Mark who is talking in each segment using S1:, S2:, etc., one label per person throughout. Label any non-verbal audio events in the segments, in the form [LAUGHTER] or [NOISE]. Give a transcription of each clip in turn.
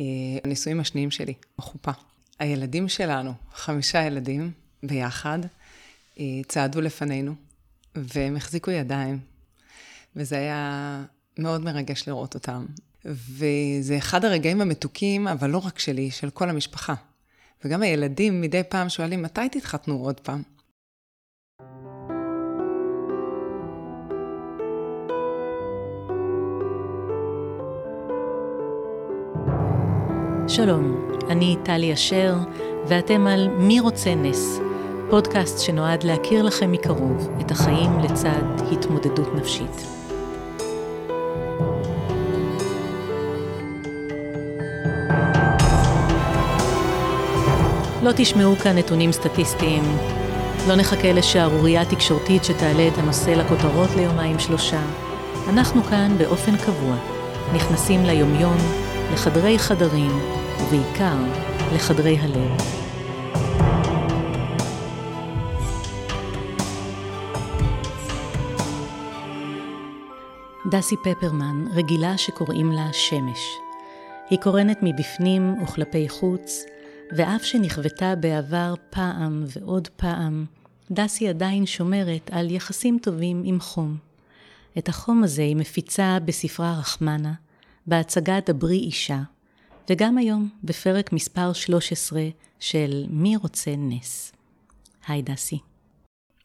S1: אה, הנישואים השניים שלי, בחופה. הילדים שלנו, חמישה ילדים ביחד, אה, צעדו לפנינו, והם החזיקו ידיים, וזה היה מאוד מרגש לראות אותם. וזה אחד הרגעים המתוקים, אבל לא רק שלי, של כל המשפחה. וגם הילדים מדי פעם שואלים, מתי תתחתנו עוד פעם?
S2: שלום, אני טלי אשר, ואתם על מי רוצה נס, פודקאסט שנועד להכיר לכם מקרוב את החיים לצד התמודדות נפשית. לא תשמעו כאן נתונים סטטיסטיים, לא נחכה לשערורייה תקשורתית שתעלה את הנושא לכותרות ליומיים שלושה. אנחנו כאן באופן קבוע, נכנסים ליומיום, לחדרי חדרים, ובעיקר לחדרי הלב. דסי פפרמן רגילה שקוראים לה שמש. היא קורנת מבפנים וכלפי חוץ, ואף שנכוותה בעבר פעם ועוד פעם, דסי עדיין שומרת על יחסים טובים עם חום. את החום הזה היא מפיצה בספרה רחמנה, בהצגה דברי אישה, וגם היום בפרק מספר 13 של מי רוצה נס. היי דסי.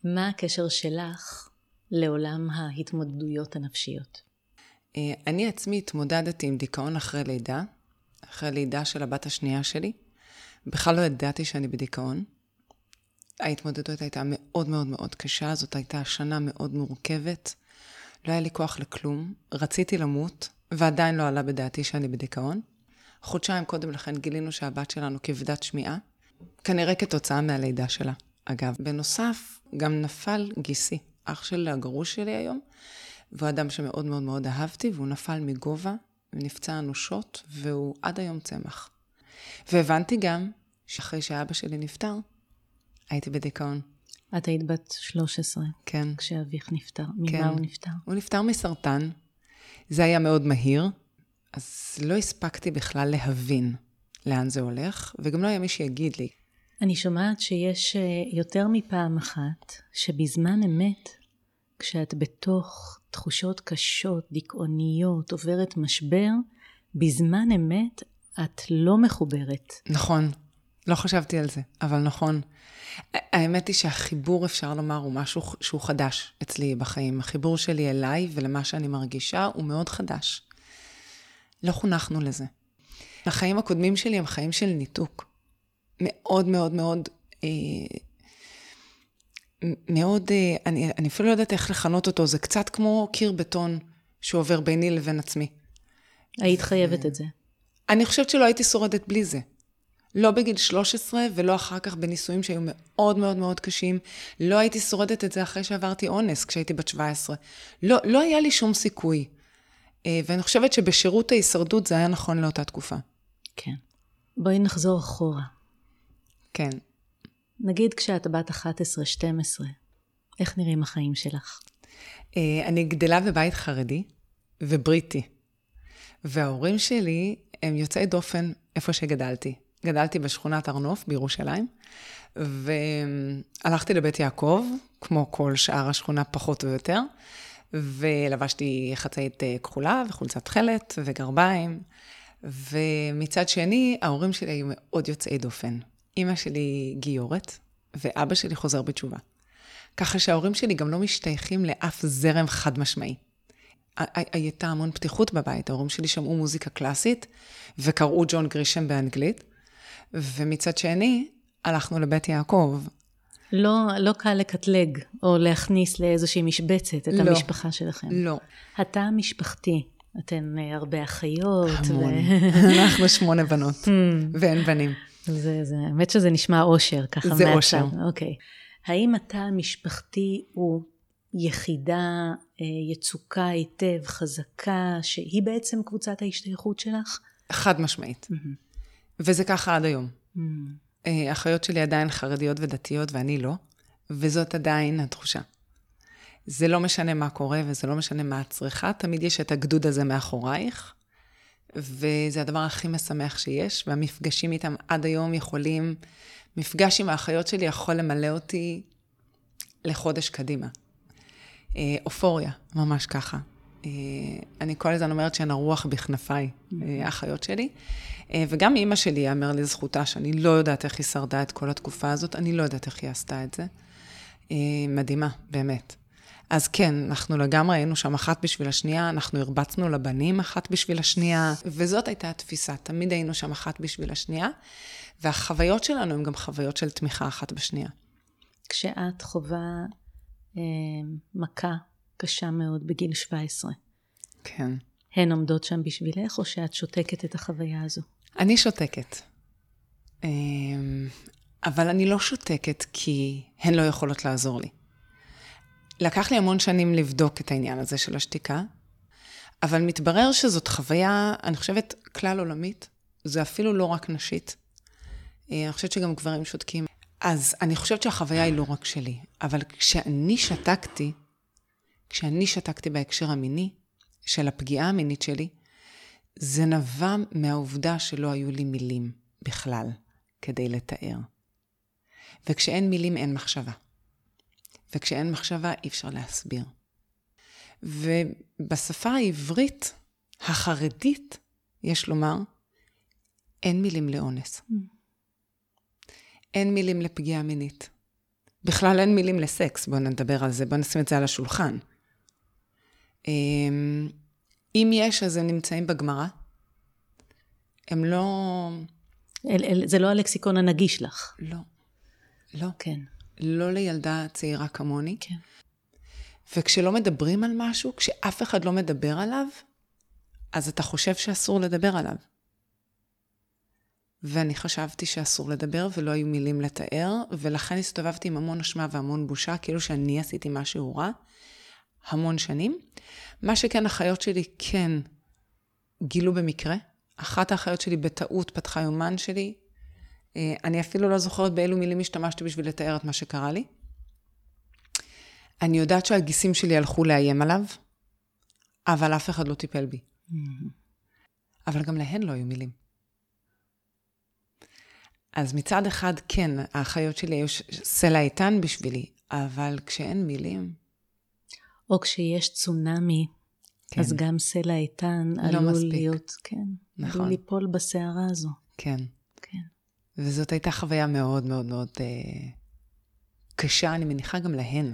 S2: מה הקשר שלך לעולם ההתמודדויות הנפשיות?
S1: אה, אני עצמי התמודדתי עם דיכאון אחרי לידה, אחרי לידה של הבת השנייה שלי. בכלל לא ידעתי שאני בדיכאון. ההתמודדות הייתה מאוד מאוד מאוד קשה, זאת הייתה שנה מאוד מורכבת. לא היה לי כוח לכלום, רציתי למות, ועדיין לא עלה בדעתי שאני בדיכאון. חודשיים קודם לכן גילינו שהבת שלנו כבדת שמיעה, כנראה כתוצאה מהלידה שלה. אגב, בנוסף, גם נפל גיסי, אח של הגרוש שלי היום, והוא אדם שמאוד מאוד מאוד אהבתי, והוא נפל מגובה ונפצע אנושות, והוא עד היום צמח. והבנתי גם שאחרי שאבא שלי נפטר, הייתי בדיכאון.
S2: את היית בת 13.
S1: כן.
S2: כשאביך נפטר. ממה
S1: כן.
S2: הוא נפטר?
S1: הוא נפטר מסרטן. זה היה מאוד מהיר, אז לא הספקתי בכלל להבין לאן זה הולך, וגם לא היה מי שיגיד לי.
S2: אני שומעת שיש אה, יותר מפעם אחת שבזמן אמת, כשאת בתוך תחושות קשות, דיכאוניות, עוברת משבר, בזמן אמת את לא מחוברת.
S1: נכון, לא חשבתי על זה, אבל נכון. האמת היא שהחיבור, אפשר לומר, הוא משהו שהוא חדש אצלי בחיים. החיבור שלי אליי ולמה שאני מרגישה הוא מאוד חדש. לא חונכנו לזה. החיים הקודמים שלי הם חיים של ניתוק. מאוד מאוד מאוד, אה, מאוד, אה, אני, אני אפילו לא יודעת איך לכנות אותו, זה קצת כמו קיר בטון שעובר ביני לבין עצמי.
S2: היית חייבת את זה.
S1: אני חושבת שלא הייתי שורדת בלי זה. לא בגיל 13 ולא אחר כך בנישואים שהיו מאוד מאוד מאוד קשים. לא הייתי שורדת את זה אחרי שעברתי אונס כשהייתי בת 17. לא, לא היה לי שום סיכוי. אה, ואני חושבת שבשירות ההישרדות זה היה נכון לאותה תקופה.
S2: כן. בואי נחזור אחורה.
S1: כן.
S2: נגיד כשאת בת 11-12, איך נראים החיים שלך?
S1: אה, אני גדלה בבית חרדי ובריטי. וההורים שלי הם יוצאי דופן איפה שגדלתי. גדלתי בשכונת הר נוף בירושלים, והלכתי לבית יעקב, כמו כל שאר השכונה פחות או יותר, ולבשתי חצאית אה, כחולה וחולצת תכלת וגרביים, ומצד שני, ההורים שלי היו מאוד יוצאי דופן. אימא שלי גיורת, ואבא שלי חוזר בתשובה. ככה שההורים שלי גם לא משתייכים לאף זרם חד משמעי. הייתה המון פתיחות בבית, ההורים שלי שמעו מוזיקה קלאסית וקראו ג'ון גרישם באנגלית, ומצד שני, הלכנו לבית יעקב.
S2: לא, לא קל לקטלג או להכניס לאיזושהי משבצת את לא, המשפחה שלכם.
S1: לא.
S2: התא המשפחתי, אתן אה, הרבה אחיות.
S1: המון. ו... [LAUGHS] אנחנו שמונה בנות, hmm. ואין בנים.
S2: זה, זה, האמת שזה נשמע אושר, ככה
S1: זה מהצד. אושר.
S2: אוקיי. האם התא המשפחתי הוא יחידה, אה, יצוקה היטב, חזקה, שהיא בעצם קבוצת ההשתייכות שלך?
S1: חד משמעית. וזה ככה עד היום. Mm. אחיות שלי עדיין חרדיות ודתיות ואני לא, וזאת עדיין התחושה. זה לא משנה מה קורה וזה לא משנה מה את צריכה, תמיד יש את הגדוד הזה מאחורייך, וזה הדבר הכי משמח שיש, והמפגשים איתם עד היום יכולים, מפגש עם האחיות שלי יכול למלא אותי לחודש קדימה. אה, אופוריה, ממש ככה. אה, אני כל הזמן אומרת שהן הרוח בכנפיי, אה, האחיות שלי. וגם אימא שלי, יאמר לזכותה, שאני לא יודעת איך היא שרדה את כל התקופה הזאת, אני לא יודעת איך היא עשתה את זה. מדהימה, באמת. אז כן, אנחנו לגמרי היינו שם אחת בשביל השנייה, אנחנו הרבצנו לבנים אחת בשביל השנייה, וזאת הייתה התפיסה, תמיד היינו שם אחת בשביל השנייה, והחוויות שלנו הן גם חוויות של תמיכה אחת בשנייה.
S2: כשאת חווה אה, מכה קשה מאוד בגיל 17.
S1: כן.
S2: הן עומדות שם בשבילך, או שאת שותקת את החוויה הזו?
S1: אני שותקת. אה, אבל אני לא שותקת כי הן לא יכולות לעזור לי. לקח לי המון שנים לבדוק את העניין הזה של השתיקה, אבל מתברר שזאת חוויה, אני חושבת, כלל עולמית. זה אפילו לא רק נשית. אה, אני חושבת שגם גברים שותקים. אז אני חושבת שהחוויה היא לא רק שלי, אבל כשאני שתקתי, כשאני שתקתי בהקשר המיני, של הפגיעה המינית שלי, זה נבע מהעובדה שלא היו לי מילים בכלל כדי לתאר. וכשאין מילים אין מחשבה. וכשאין מחשבה אי אפשר להסביר. ובשפה העברית, החרדית, יש לומר, אין מילים לאונס. Mm. אין מילים לפגיעה מינית. בכלל אין מילים לסקס, בואו נדבר על זה, בואו נשים את זה על השולחן. אם יש, אז הם נמצאים בגמרא. הם לא...
S2: אל, אל, זה לא הלקסיקון הנגיש לך.
S1: לא. לא.
S2: כן.
S1: לא לילדה צעירה כמוני. כן. וכשלא מדברים על משהו, כשאף אחד לא מדבר עליו, אז אתה חושב שאסור לדבר עליו. ואני חשבתי שאסור לדבר ולא היו מילים לתאר, ולכן הסתובבתי עם המון אשמה והמון בושה, כאילו שאני עשיתי משהו רע, המון שנים. מה שכן, החיות שלי כן גילו במקרה. אחת האחיות שלי בטעות פתחה יומן שלי. אה, אני אפילו לא זוכרת באילו מילים השתמשתי בשביל לתאר את מה שקרה לי. אני יודעת שהגיסים שלי הלכו לאיים עליו, אבל אף אחד לא טיפל בי. Mm-hmm. אבל גם להן לא היו מילים. אז מצד אחד, כן, האחיות שלי היו סלע איתן בשבילי, אבל כשאין מילים...
S2: או כשיש צונאמי, כן. אז גם סלע איתן לא עלול מספיק. להיות, כן, נכון. עלול ליפול בסערה הזו.
S1: כן.
S2: כן.
S1: וזאת הייתה חוויה מאוד מאוד מאוד אה, קשה, אני מניחה גם להן.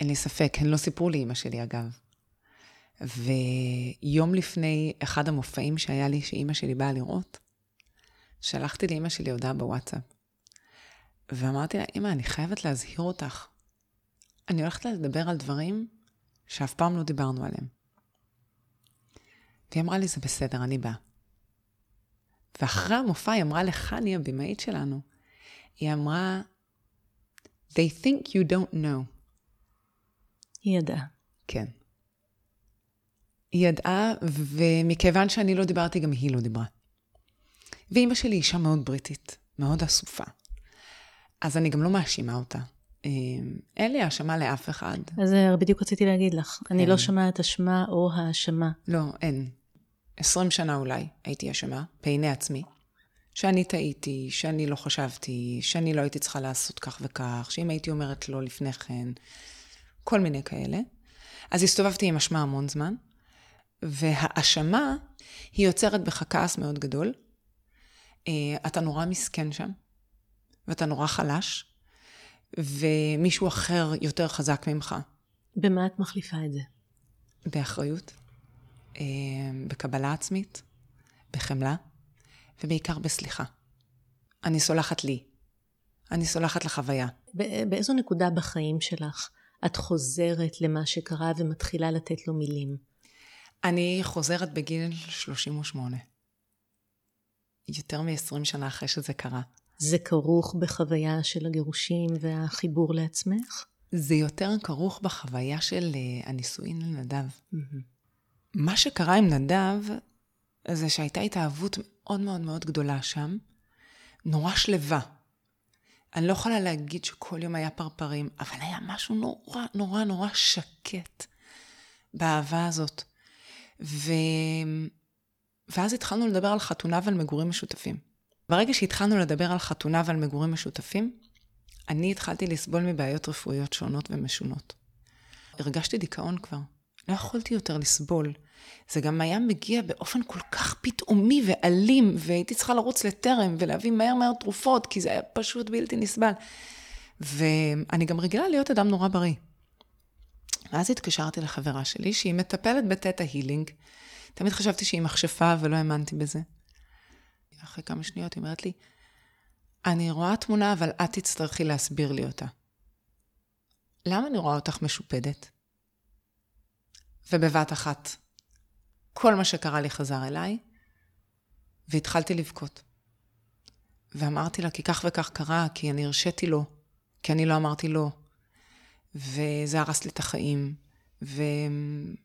S1: אין לי ספק, הן לא סיפרו לי, אמא שלי אגב. ויום לפני אחד המופעים שהיה לי, שאימא שלי באה לראות, שלחתי לאימא שלי הודעה בוואטסאפ. ואמרתי לה, אימא, אני חייבת להזהיר אותך. אני הולכת לדבר על דברים שאף פעם לא דיברנו עליהם. והיא אמרה לי, זה בסדר, אני באה. ואחרי המופע היא אמרה לחני, הבמאית שלנו, היא אמרה, They think you don't know.
S2: היא ידעה.
S1: כן. היא ידעה, ומכיוון שאני לא דיברתי, גם היא לא דיברה. ואימא שלי אישה מאוד בריטית, מאוד אסופה. אז אני גם לא מאשימה אותה. אמ, אין לי האשמה לאף אחד.
S2: אז אה, בדיוק רציתי להגיד לך. כן. אני לא שומעת אשמה או האשמה.
S1: לא, אין. עשרים שנה אולי הייתי אשמה, בעיני עצמי. שאני טעיתי, שאני לא חשבתי, שאני לא הייתי צריכה לעשות כך וכך, שאם הייתי אומרת לא לפני כן, כל מיני כאלה. אז הסתובבתי עם אשמה המון זמן, והאשמה היא יוצרת בך כעס מאוד גדול, אה, אתה נורא מסכן שם, ואתה נורא חלש, ומישהו אחר יותר חזק ממך.
S2: במה את מחליפה את זה?
S1: באחריות, אה, בקבלה עצמית, בחמלה, ובעיקר בסליחה. אני סולחת לי. אני סולחת לחוויה.
S2: באיזו נקודה בחיים שלך את חוזרת למה שקרה ומתחילה לתת לו מילים?
S1: אני חוזרת בגיל 38. יותר מ-20 שנה אחרי שזה קרה.
S2: זה כרוך בחוויה של הגירושים והחיבור לעצמך?
S1: זה יותר כרוך בחוויה של uh, הנישואין לנדב. Mm-hmm. מה שקרה עם נדב, זה שהייתה התאהבות מאוד מאוד מאוד גדולה שם, נורא שלווה. אני לא יכולה להגיד שכל יום היה פרפרים, אבל היה משהו נורא נורא נורא שקט באהבה הזאת. ו... ואז התחלנו לדבר על חתונה ועל מגורים משותפים. ברגע שהתחלנו לדבר על חתונה ועל מגורים משותפים, אני התחלתי לסבול מבעיות רפואיות שונות ומשונות. הרגשתי דיכאון כבר. לא יכולתי יותר לסבול. זה גם היה מגיע באופן כל כך פתאומי ואלים, והייתי צריכה לרוץ לטרם ולהביא מהר מהר תרופות, כי זה היה פשוט בלתי נסבל. ואני גם רגילה להיות אדם נורא בריא. ואז התקשרתי לחברה שלי, שהיא מטפלת בתטא הילינג. תמיד חשבתי שהיא מכשפה ולא האמנתי בזה. אחרי כמה שניות היא אומרת לי, אני רואה תמונה, אבל את תצטרכי להסביר לי אותה. למה אני רואה אותך משופדת? ובבת אחת, כל מה שקרה לי חזר אליי, והתחלתי לבכות. ואמרתי לה, כי כך וכך קרה, כי אני הרשיתי לו, כי אני לא אמרתי לא, וזה הרס לי את החיים, ואני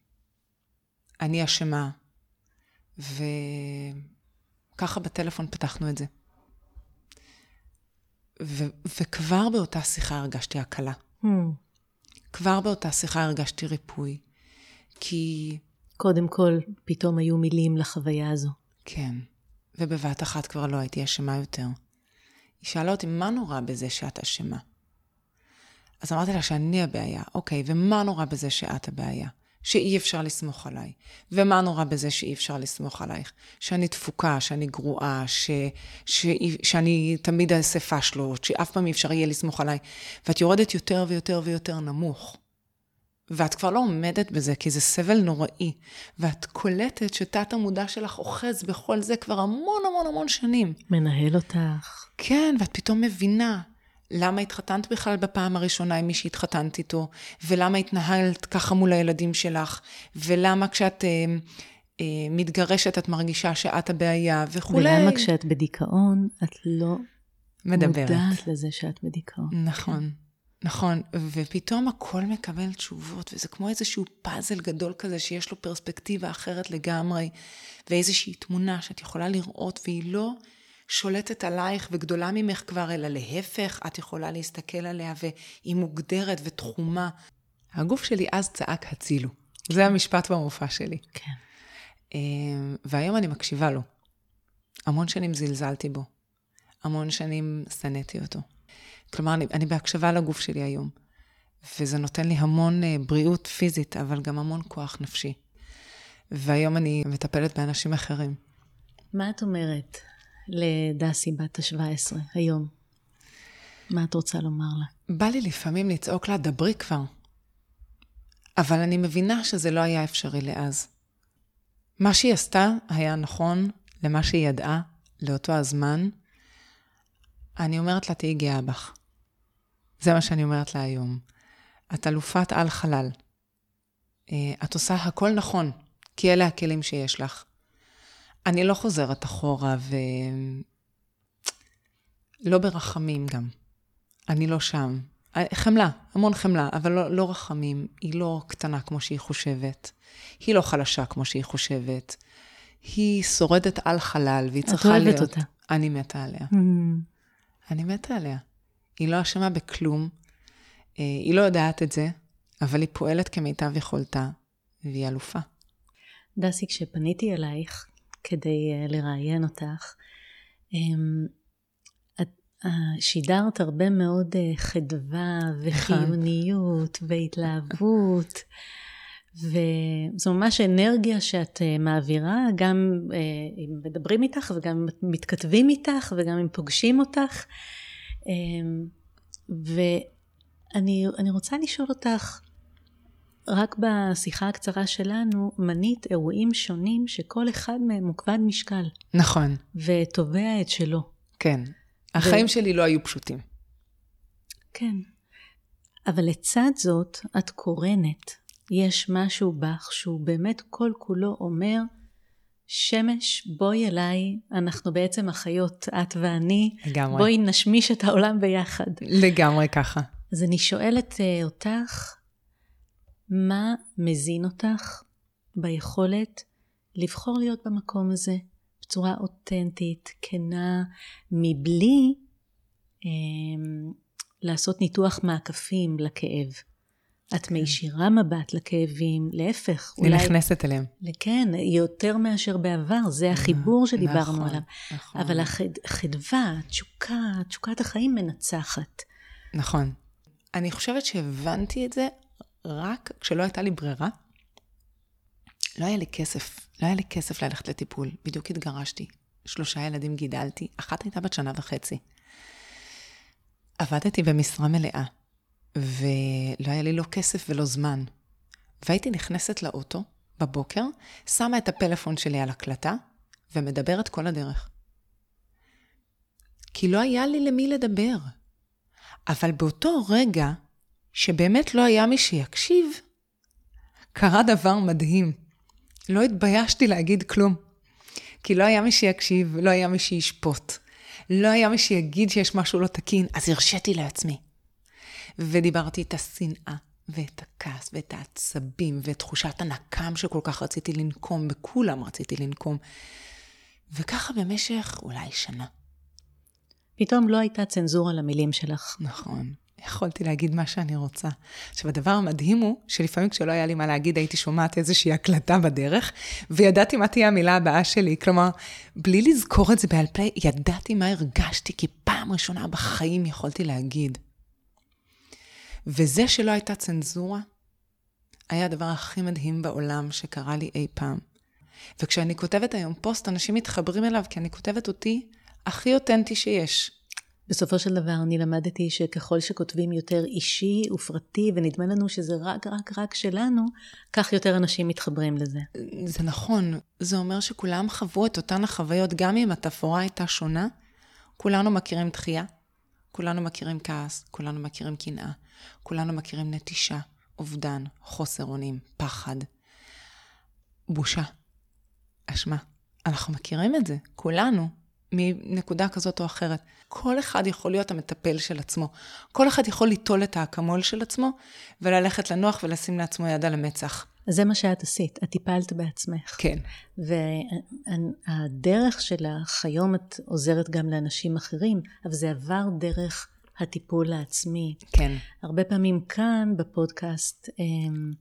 S1: אשמה, וככה בטלפון פתחנו את זה. ו- וכבר באותה שיחה הרגשתי הקלה. Hmm. כבר באותה שיחה הרגשתי ריפוי. כי...
S2: קודם כל, פתאום היו מילים לחוויה הזו.
S1: כן, ובבת אחת כבר לא הייתי אשמה יותר. היא שאלה אותי, מה נורא בזה שאת אשמה? אז אמרתי לה שאני הבעיה. אוקיי, ומה נורא בזה שאת הבעיה? שאי אפשר לסמוך עליי. ומה נורא בזה שאי אפשר לסמוך עלייך? שאני תפוקה, שאני גרועה, ש, ש, שאני תמיד אעשה פשלות, שאף פעם אי אפשר יהיה לסמוך עליי. ואת יורדת יותר ויותר ויותר נמוך. ואת כבר לא עומדת בזה, כי זה סבל נוראי. ואת קולטת שתת המודע שלך אוחז בכל זה כבר המון המון המון שנים.
S2: מנהל אותך.
S1: כן, ואת פתאום מבינה למה התחתנת בכלל בפעם הראשונה עם מי שהתחתנת איתו, ולמה התנהלת ככה מול הילדים שלך, ולמה כשאת אה, אה, מתגרשת את מרגישה שאת הבעיה, וכולי.
S2: ולמה כשאת בדיכאון, את לא מדברת. מודעת לזה שאת בדיכאון.
S1: נכון. נכון, ופתאום הכל מקבל תשובות, וזה כמו איזשהו פאזל גדול כזה שיש לו פרספקטיבה אחרת לגמרי, ואיזושהי תמונה שאת יכולה לראות, והיא לא שולטת עלייך וגדולה ממך כבר, אלא להפך, את יכולה להסתכל עליה והיא מוגדרת ותחומה. הגוף שלי אז צעק הצילו. זה המשפט במופע שלי.
S2: כן.
S1: אמ, והיום אני מקשיבה לו. המון שנים זלזלתי בו. המון שנים שנאתי אותו. כלומר, אני, אני בהקשבה לגוף שלי היום. וזה נותן לי המון אה, בריאות פיזית, אבל גם המון כוח נפשי. והיום אני מטפלת באנשים אחרים.
S2: מה את אומרת לדסי בת ה-17 היום? מה את רוצה לומר לה?
S1: בא לי לפעמים לצעוק לה, דברי כבר. אבל אני מבינה שזה לא היה אפשרי לאז. מה שהיא עשתה היה נכון למה שהיא ידעה לאותו הזמן. אני אומרת לה, תהיי גאה בך. זה מה שאני אומרת לה היום. את אלופת על חלל. אה, את עושה הכל נכון, כי אלה הכלים שיש לך. אני לא חוזרת אחורה ו... לא ברחמים גם. אני לא שם. אה, חמלה, המון חמלה, אבל לא, לא רחמים. היא לא קטנה כמו שהיא חושבת. היא לא חלשה כמו שהיא חושבת. היא שורדת על חלל, והיא צריכה להיות...
S2: את אוהבת אותה.
S1: אני מתה עליה. Mm. אני מתה עליה. היא לא אשמה בכלום, אה, היא לא יודעת את זה, אבל היא פועלת כמיטב יכולתה, והיא אלופה.
S2: דסי, כשפניתי אלייך כדי אה, לראיין אותך, אמ, את אה, שידרת הרבה מאוד חדווה וחיוניות והתלהבות. וזו ממש אנרגיה שאת מעבירה, גם אם מדברים איתך וגם מתכתבים איתך וגם אם פוגשים אותך. אמ, ואני רוצה לשאול אותך, רק בשיחה הקצרה שלנו, מנית אירועים שונים שכל אחד מהם הוא כבד משקל.
S1: נכון.
S2: ותובע את שלו.
S1: כן. החיים ו... שלי לא היו פשוטים.
S2: כן. אבל לצד זאת, את קורנת. יש משהו בך שהוא באמת כל כולו אומר, שמש, בואי אליי, אנחנו בעצם אחיות, את ואני.
S1: לגמרי.
S2: בואי נשמיש את העולם ביחד.
S1: לגמרי ככה.
S2: אז אני שואלת uh, אותך, מה מזין אותך ביכולת לבחור להיות במקום הזה בצורה אותנטית, כנה, מבלי um, לעשות ניתוח מעקפים לכאב? את מישירה מבט לכאבים, להפך.
S1: אני אולי... נכנסת אליהם.
S2: כן, יותר מאשר בעבר, זה החיבור שדיברנו נכון, עליו. נכון. אבל החדווה, התשוקה, תשוקת החיים מנצחת.
S1: נכון. אני חושבת שהבנתי את זה רק כשלא הייתה לי ברירה. לא היה לי כסף, לא היה לי כסף ללכת לטיפול. בדיוק התגרשתי. שלושה ילדים גידלתי, אחת הייתה בת שנה וחצי. עבדתי במשרה מלאה, ולא היה לי לא כסף ולא זמן. והייתי נכנסת לאוטו בבוקר, שמה את הפלאפון שלי על הקלטה, ומדברת כל הדרך. כי לא היה לי למי לדבר. אבל באותו רגע, שבאמת לא היה מי שיקשיב, קרה דבר מדהים. לא התביישתי להגיד כלום. כי לא היה מי שיקשיב, לא היה מי שישפוט. לא היה מי שיגיד שיש משהו לא תקין, אז הרשיתי לעצמי. ודיברתי את השנאה, ואת הכעס, ואת העצבים, ואת תחושת הנקם שכל כך רציתי לנקום, בכולם רציתי לנקום. וככה במשך אולי שנה.
S2: פתאום לא הייתה צנזורה למילים שלך.
S1: נכון. יכולתי להגיד מה שאני רוצה. עכשיו, הדבר המדהים הוא שלפעמים כשלא היה לי מה להגיד, הייתי שומעת איזושהי הקלטה בדרך, וידעתי מה תהיה המילה הבאה שלי. כלומר, בלי לזכור את זה בעל פה, ידעתי מה הרגשתי, כי פעם ראשונה בחיים יכולתי להגיד. וזה שלא הייתה צנזורה, היה הדבר הכי מדהים בעולם שקרה לי אי פעם. וכשאני כותבת היום פוסט, אנשים מתחברים אליו, כי אני כותבת אותי הכי אותנטי שיש.
S2: בסופו של דבר אני למדתי שככל שכותבים יותר אישי ופרטי, ונדמה לנו שזה רק רק רק שלנו, כך יותר אנשים מתחברים לזה.
S1: זה נכון. זה אומר שכולם חוו את אותן החוויות, גם אם התפאורה הייתה שונה. כולנו מכירים דחייה, כולנו מכירים כעס, כולנו מכירים קנאה, כולנו מכירים נטישה, אובדן, חוסר אונים, פחד, בושה, אשמה. אנחנו מכירים את זה, כולנו, מנקודה כזאת או אחרת. כל אחד יכול להיות המטפל של עצמו. כל אחד יכול ליטול את האקמול של עצמו וללכת לנוח ולשים לעצמו יד על המצח.
S2: זה מה שאת עשית, את טיפלת בעצמך.
S1: כן.
S2: והדרך שלך, היום את עוזרת גם לאנשים אחרים, אבל זה עבר דרך הטיפול העצמי.
S1: כן.
S2: הרבה פעמים כאן בפודקאסט, אמ,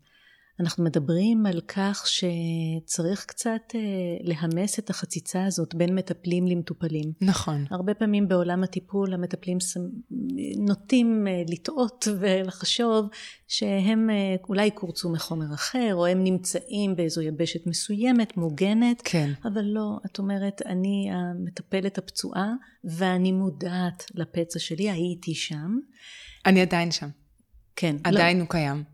S2: אנחנו מדברים על כך שצריך קצת אה, להמס את החציצה הזאת בין מטפלים למטופלים.
S1: נכון.
S2: הרבה פעמים בעולם הטיפול המטפלים נוטים אה, לטעות ולחשוב שהם אה, אולי קורצו מחומר אחר, או הם נמצאים באיזו יבשת מסוימת, מוגנת.
S1: כן.
S2: אבל לא, את אומרת, אני המטפלת הפצועה, ואני מודעת לפצע שלי, הייתי שם.
S1: אני עדיין שם.
S2: כן.
S1: עדיין לא. הוא קיים.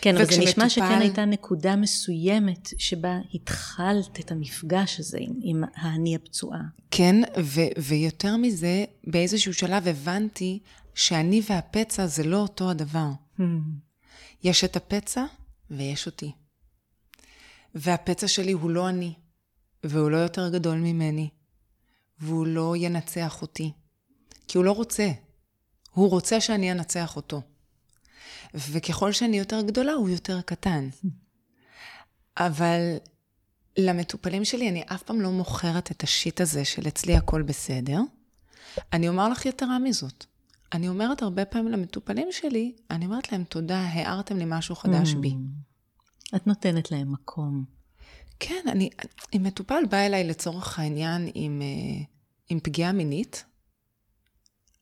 S2: כן, אבל זה נשמע שכן הייתה נקודה מסוימת שבה התחלת את המפגש הזה עם, עם האני הפצועה.
S1: כן, ו- ויותר מזה, באיזשהו שלב הבנתי שאני והפצע זה לא אותו הדבר. Hmm. יש את הפצע ויש אותי. והפצע שלי הוא לא אני, והוא לא יותר גדול ממני, והוא לא ינצח אותי, כי הוא לא רוצה. הוא רוצה שאני אנצח אותו. וככל שאני יותר גדולה, הוא יותר קטן. אבל למטופלים שלי, אני אף פעם לא מוכרת את השיט הזה של אצלי הכל בסדר. אני אומר לך יתרה מזאת. אני אומרת הרבה פעמים למטופלים שלי, אני אומרת להם, תודה, הערתם לי משהו חדש בי.
S2: את נותנת להם מקום.
S1: כן, אני, אם מטופל בא אליי לצורך העניין עם, אה, עם פגיעה מינית,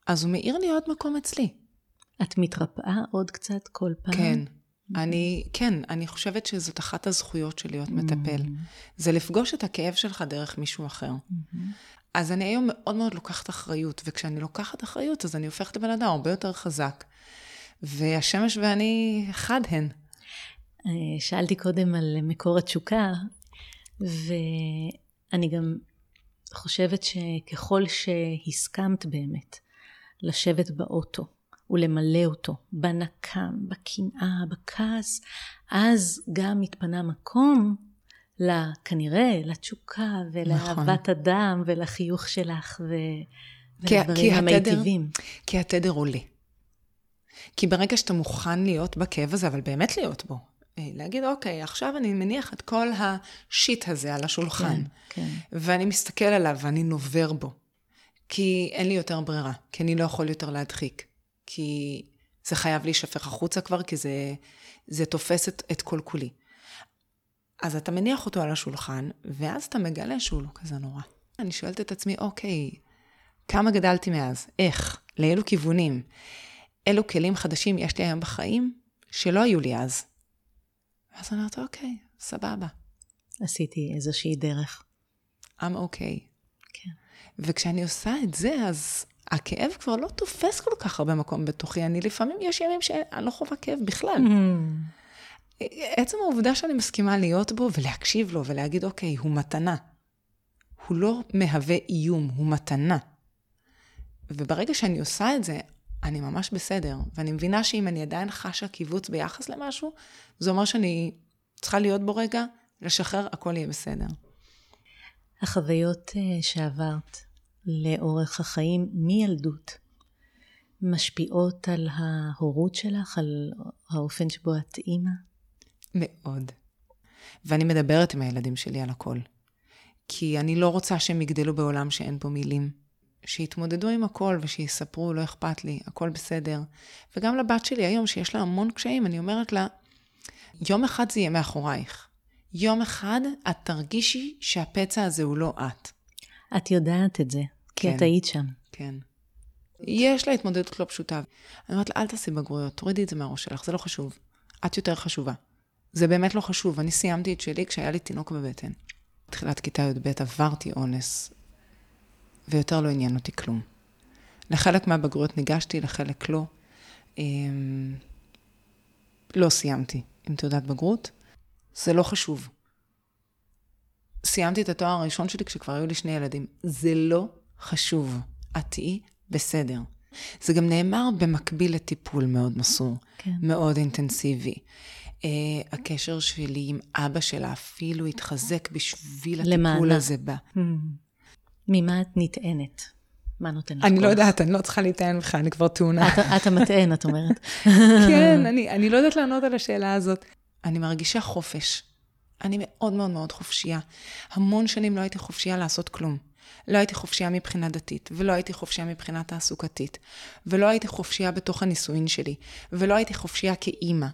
S1: אז הוא מאיר לי עוד מקום אצלי.
S2: את מתרפאה עוד קצת כל פעם?
S1: כן. אני, כן, אני חושבת שזאת אחת הזכויות של להיות מטפל. זה לפגוש את הכאב שלך דרך מישהו אחר. אז אני היום מאוד מאוד לוקחת אחריות, וכשאני לוקחת אחריות, אז אני הופכת לבן אדם הרבה יותר חזק. והשמש ואני חד הן.
S2: אה, שאלתי קודם על מקור התשוקה, ואני גם חושבת שככל שהסכמת באמת לשבת באוטו ולמלא אותו בנקם, בקנאה, בכעס, אז גם מתפנה מקום כנראה לתשוקה ולאהבת נכון. אדם ולחיוך שלך ו... ולדברים המיטיבים.
S1: כי התדר עולה. כי ברגע שאתה מוכן להיות בכאב הזה, אבל באמת להיות בו, אה, להגיד, אוקיי, עכשיו אני מניח את כל השיט הזה על השולחן, כן, כן. ואני מסתכל עליו ואני נובר בו, כי אין לי יותר ברירה, כי אני לא יכול יותר להדחיק. כי זה חייב להישפך החוצה כבר, כי זה, זה תופס את, את כל כולי. אז אתה מניח אותו על השולחן, ואז אתה מגלה שהוא לא כזה נורא. אני שואלת את עצמי, אוקיי, כמה גדלתי מאז? איך? לאילו כיוונים? אילו כלים חדשים יש לי היום בחיים שלא היו לי אז? ואז אני אומרת, אוקיי, סבבה.
S2: עשיתי איזושהי דרך.
S1: I'm okay.
S2: כן.
S1: וכשאני עושה את זה, אז הכאב כבר לא תופס כל כך הרבה מקום בתוכי. אני לפעמים, יש ימים שאני לא חווה כאב בכלל.
S2: Mm.
S1: עצם העובדה שאני מסכימה להיות בו ולהקשיב לו ולהגיד, אוקיי, הוא מתנה. הוא לא מהווה איום, הוא מתנה. וברגע שאני עושה את זה, אני ממש בסדר. ואני מבינה שאם אני עדיין חשה קיבוץ ביחס למשהו, זה אומר שאני צריכה להיות בו רגע, לשחרר, הכל יהיה בסדר.
S2: החוויות אה, שעברת לאורך החיים מילדות משפיעות על ההורות שלך, על האופן שבו את אימא?
S1: מאוד. ואני מדברת עם הילדים שלי על הכל. כי אני לא רוצה שהם יגדלו בעולם שאין בו מילים. שיתמודדו עם הכל ושיספרו, לא אכפת לי, הכל בסדר. וגם לבת שלי היום, שיש לה המון קשיים, אני אומרת לה, יום אחד זה יהיה מאחורייך. יום אחד את תרגישי שהפצע הזה הוא לא את.
S2: את יודעת את זה, כי
S1: כן.
S2: את היית שם.
S1: כן. יש לה התמודדות לא פשוטה. אני אומרת לה, אל תעשי בגרויות, תורידי את זה מהראש שלך, זה לא חשוב. את יותר חשובה. זה באמת לא חשוב. אני סיימתי את שלי כשהיה לי תינוק בבטן. בתחילת כיתה י"ב עברתי אונס, ויותר לא עניין אותי כלום. לחלק מהבגרויות ניגשתי, לחלק לא. אמ, לא סיימתי עם תעודת בגרות. זה לא חשוב. סיימתי את התואר הראשון שלי כשכבר היו לי שני ילדים. זה לא חשוב. את תהיי בסדר. זה גם נאמר במקביל לטיפול מאוד מסור,
S2: כן.
S1: מאוד אינטנסיבי. Uh, הקשר שלי עם אבא שלה אפילו התחזק בשביל הטיפול
S2: למענה.
S1: הזה בה.
S2: Mm. ממה את נטענת? מה נותן לך
S1: אני? לא יודעת, אני לא צריכה להיטען בך, אני כבר טעונה.
S2: את, את המטען, את אומרת. [LAUGHS]
S1: כן, אני, אני לא יודעת לענות על השאלה הזאת. אני מרגישה חופש. אני מאוד מאוד מאוד חופשייה. המון שנים לא הייתי חופשייה לעשות כלום. לא הייתי חופשייה מבחינה דתית, ולא הייתי חופשייה מבחינה תעסוקתית, ולא הייתי חופשייה בתוך הנישואין שלי, ולא הייתי חופשייה כאימא.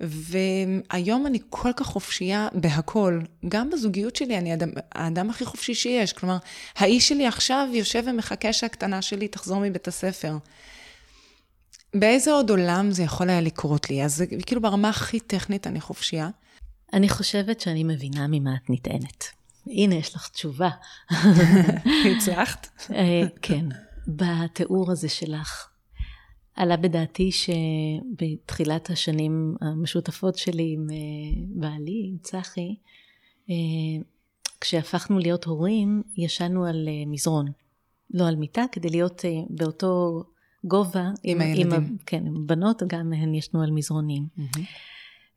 S1: והיום אני כל כך חופשייה בהכל, גם בזוגיות שלי אני האדם, האדם הכי חופשי שיש. כלומר, האיש שלי עכשיו יושב ומחכה שהקטנה שלי תחזור מבית הספר. באיזה עוד עולם זה יכול היה לקרות לי? אז כאילו ברמה הכי טכנית אני חופשייה.
S2: אני חושבת שאני מבינה ממה את נטענת. הנה, יש לך תשובה. [LAUGHS]
S1: הצלחת?
S2: אה, כן, בתיאור הזה שלך. עלה בדעתי שבתחילת השנים המשותפות שלי עם אה, בעלי, עם צחי, אה, כשהפכנו להיות הורים, ישנו על מזרון, לא על מיטה, כדי להיות באותו גובה.
S1: עם הילדים.
S2: עם, כן, עם בנות, גם הן ישנו על מזרונים.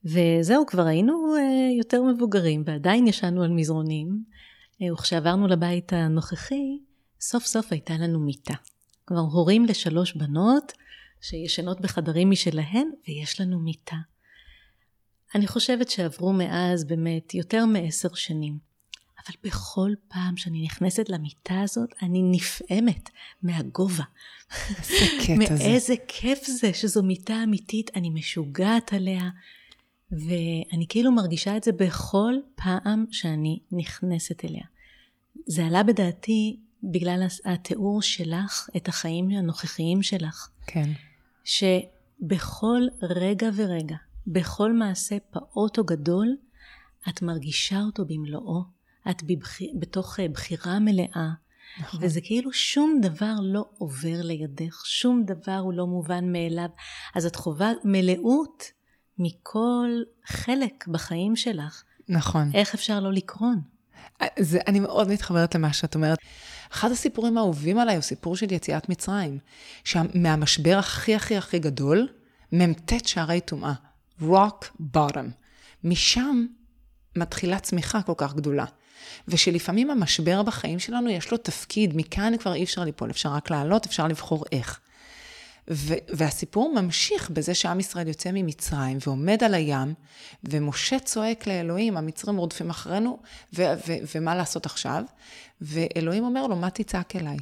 S2: וזהו, כבר היינו אה, יותר מבוגרים, ועדיין ישנו על מזרונים. אה, וכשעברנו לבית הנוכחי, סוף סוף הייתה לנו מיטה. כלומר, הורים לשלוש בנות שישנות בחדרים משלהן, ויש לנו מיטה. אני חושבת שעברו מאז באמת יותר מעשר שנים. אבל בכל פעם שאני נכנסת למיטה הזאת, אני נפעמת מהגובה.
S1: איזה קטע זה.
S2: מאיזה כיף זה שזו מיטה אמיתית, אני משוגעת עליה, ואני כאילו מרגישה את זה בכל פעם שאני נכנסת אליה. זה עלה בדעתי בגלל התיאור שלך את החיים הנוכחיים שלך,
S1: כן.
S2: שבכל רגע ורגע, בכל מעשה פעוט או גדול, את מרגישה אותו במלואו, את בבח... בתוך אה, בחירה מלאה,
S1: נכון.
S2: וזה כאילו שום דבר לא עובר לידך, שום דבר הוא לא מובן מאליו. אז את חווה מלאות מכל חלק בחיים שלך.
S1: נכון.
S2: איך אפשר לא לקרון?
S1: זה, אני מאוד מתחברת למה שאת אומרת. אחד הסיפורים האהובים עליי הוא סיפור של יציאת מצרים. שמהמשבר הכי הכי הכי גדול, מ"ט שערי טומאה. rock bottom. משם מתחילה צמיחה כל כך גדולה. ושלפעמים המשבר בחיים שלנו יש לו תפקיד, מכאן כבר אי אפשר ליפול, אפשר רק לעלות, אפשר לבחור איך. והסיפור ממשיך בזה שעם ישראל יוצא ממצרים ועומד על הים, ומשה צועק לאלוהים, המצרים רודפים אחרינו, ומה לעשות עכשיו? ואלוהים אומר לו, מה תצעק אליי?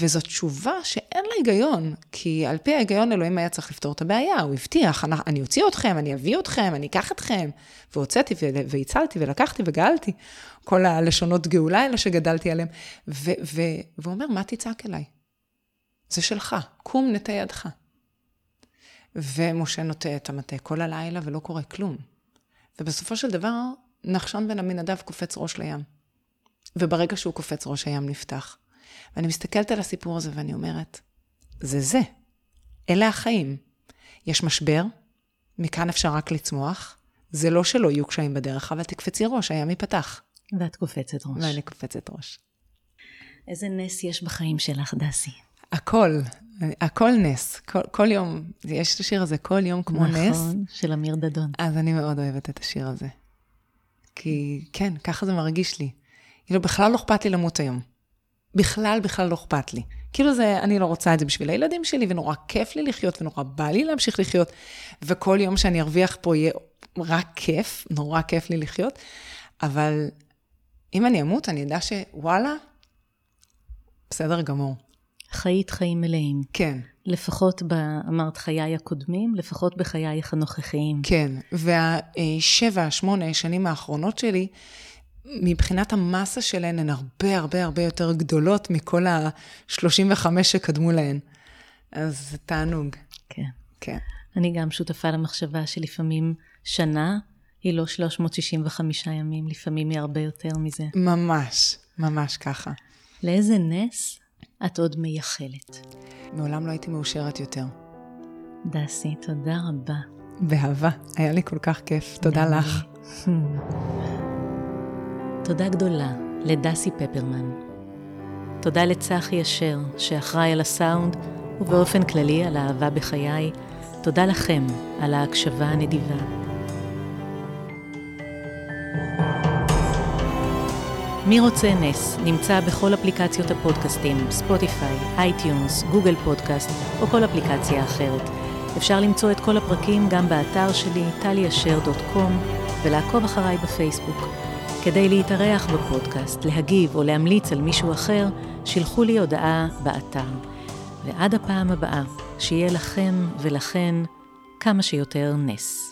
S1: וזאת תשובה שאין לה היגיון, כי על פי ההיגיון אלוהים היה צריך לפתור את הבעיה, הוא הבטיח, אני, אני אוציא אתכם, אני אביא אתכם, אני אקח אתכם. והוצאתי והצלתי ולקחתי וגאלתי. כל הלשונות גאולה האלה שגדלתי עליהן. והוא אומר, מה תצעק אליי? זה שלך, קום נטה ידך. ומשה נוטה את המטה כל הלילה ולא קורה כלום. ובסופו של דבר, נחשון בן עמינדב קופץ ראש לים. וברגע שהוא קופץ ראש הים נפתח. ואני מסתכלת על הסיפור הזה ואני אומרת, זה זה. אלה החיים. יש משבר, מכאן אפשר רק לצמוח. זה לא שלא יהיו קשיים בדרך, אבל תקפצי ראש, הים ייפתח.
S2: ואת קופצת ראש.
S1: ואני קופצת ראש.
S2: איזה נס יש בחיים שלך, דסי?
S1: הכל, הכל נס. כל, כל יום, יש את השיר הזה, כל יום כמו
S2: נכון,
S1: נס.
S2: נכון, של אמיר דדון.
S1: אז אני מאוד אוהבת את השיר הזה. כי כן, ככה זה מרגיש לי. כאילו, בכלל לא אכפת לי למות היום. בכלל, בכלל לא אכפת לי. כאילו זה, אני לא רוצה את זה בשביל הילדים שלי, ונורא כיף לי לחיות, ונורא בא לי להמשיך לחיות, וכל יום שאני ארוויח פה יהיה רק כיף, נורא כיף לי לחיות, אבל אם אני אמות, אני אדע שוואלה, בסדר גמור.
S2: חיית חיים מלאים.
S1: כן.
S2: לפחות, ב, אמרת חיי הקודמים, לפחות בחייך הנוכחיים.
S1: כן, והשבע, שמונה שנים האחרונות שלי, מבחינת המסה שלהן, הן הרבה הרבה הרבה יותר גדולות מכל ה-35 שקדמו להן. אז זה תענוג.
S2: כן.
S1: כן.
S2: אני גם שותפה למחשבה שלפעמים שנה היא לא 365 ימים, לפעמים היא הרבה יותר מזה.
S1: ממש, ממש ככה.
S2: לאיזה נס את עוד מייחלת?
S1: מעולם לא הייתי מאושרת יותר.
S2: דסי, תודה רבה.
S1: באהבה, היה לי כל כך כיף. תודה לך.
S2: תודה גדולה לדסי פפרמן. תודה לצחי אשר, שאחראי על הסאונד, ובאופן כללי על האהבה בחיי. תודה לכם על ההקשבה הנדיבה. מי רוצה נס נמצא בכל אפליקציות הפודקאסטים, Spotify, iTunes, Google Podcast או כל אפליקציה אחרת. אפשר למצוא את כל הפרקים גם באתר שלי, טליאשר.קום, ולעקוב אחריי בפייסבוק. כדי להתארח בפודקאסט, להגיב או להמליץ על מישהו אחר, שילחו לי הודעה באתר. ועד הפעם הבאה, שיהיה לכם ולכן כמה שיותר נס.